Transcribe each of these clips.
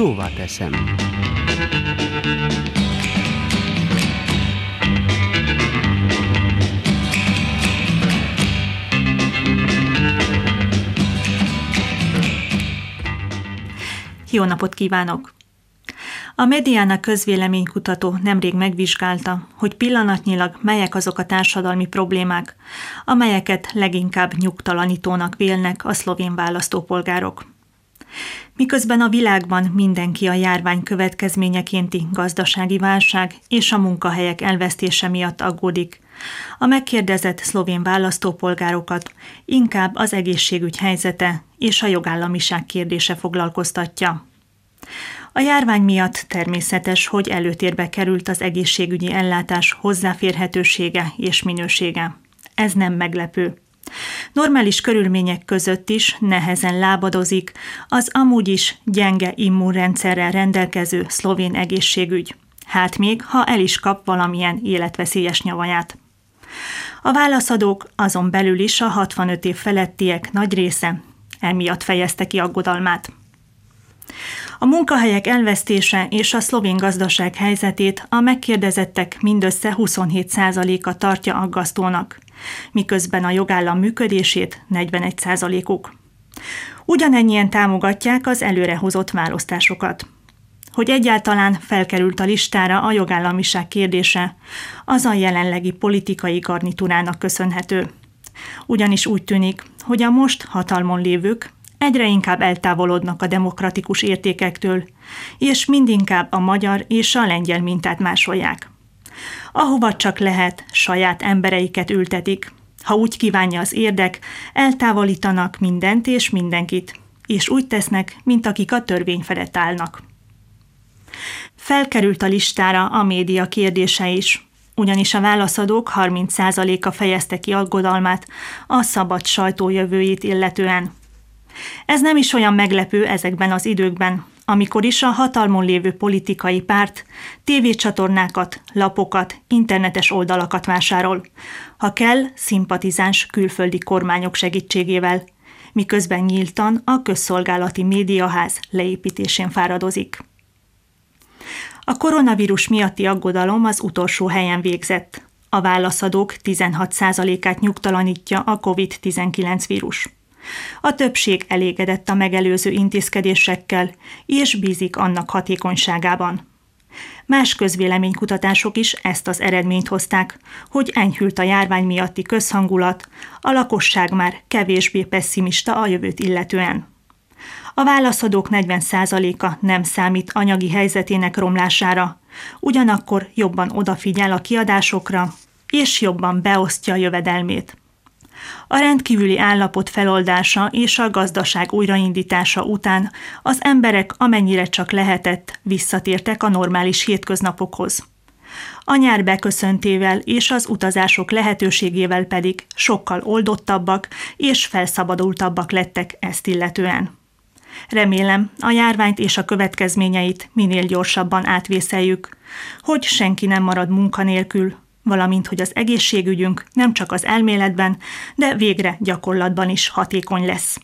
Szóval teszem. Jó napot kívánok! A Mediana közvéleménykutató nemrég megvizsgálta, hogy pillanatnyilag melyek azok a társadalmi problémák, amelyeket leginkább nyugtalanítónak vélnek a szlovén választópolgárok. Miközben a világban mindenki a járvány következményekénti gazdasági válság és a munkahelyek elvesztése miatt aggódik, a megkérdezett szlovén választópolgárokat inkább az egészségügy helyzete és a jogállamiság kérdése foglalkoztatja. A járvány miatt természetes, hogy előtérbe került az egészségügyi ellátás hozzáférhetősége és minősége. Ez nem meglepő. Normális körülmények között is nehezen lábadozik az amúgy is gyenge immunrendszerrel rendelkező szlovén egészségügy. Hát még, ha el is kap valamilyen életveszélyes nyavaját. A válaszadók azon belül is a 65 év felettiek nagy része emiatt fejezte ki aggodalmát. A munkahelyek elvesztése és a szlovén gazdaság helyzetét a megkérdezettek mindössze 27%-a tartja aggasztónak, miközben a jogállam működését 41%-uk. Ugyanennyien támogatják az előrehozott választásokat. Hogy egyáltalán felkerült a listára a jogállamiság kérdése, az a jelenlegi politikai garnitúrának köszönhető. Ugyanis úgy tűnik, hogy a most hatalmon lévők egyre inkább eltávolodnak a demokratikus értékektől, és mindinkább a magyar és a lengyel mintát másolják. Ahova csak lehet, saját embereiket ültetik. Ha úgy kívánja az érdek, eltávolítanak mindent és mindenkit, és úgy tesznek, mint akik a törvény felett állnak. Felkerült a listára a média kérdése is, ugyanis a válaszadók 30%-a fejezte ki aggodalmát a szabad sajtó jövőjét illetően. Ez nem is olyan meglepő ezekben az időkben, amikor is a hatalmon lévő politikai párt tévécsatornákat, lapokat, internetes oldalakat vásárol, ha kell, szimpatizáns külföldi kormányok segítségével, miközben nyíltan a közszolgálati médiaház leépítésén fáradozik. A koronavírus miatti aggodalom az utolsó helyen végzett. A válaszadók 16%-át nyugtalanítja a COVID-19 vírus. A többség elégedett a megelőző intézkedésekkel, és bízik annak hatékonyságában. Más közvéleménykutatások is ezt az eredményt hozták, hogy enyhült a járvány miatti közhangulat, a lakosság már kevésbé pessimista a jövőt illetően. A válaszadók 40%-a nem számít anyagi helyzetének romlására, ugyanakkor jobban odafigyel a kiadásokra, és jobban beosztja a jövedelmét. A rendkívüli állapot feloldása és a gazdaság újraindítása után az emberek amennyire csak lehetett visszatértek a normális hétköznapokhoz. A nyár beköszöntével és az utazások lehetőségével pedig sokkal oldottabbak és felszabadultabbak lettek ezt illetően. Remélem, a járványt és a következményeit minél gyorsabban átvészeljük, hogy senki nem marad munkanélkül, valamint hogy az egészségügyünk nem csak az elméletben, de végre gyakorlatban is hatékony lesz.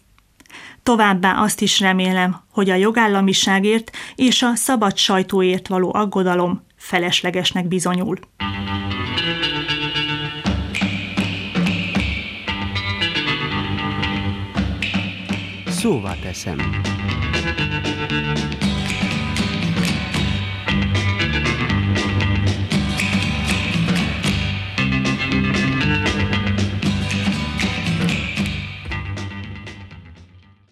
Továbbá azt is remélem, hogy a jogállamiságért és a szabad sajtóért való aggodalom feleslegesnek bizonyul. Szóval teszem.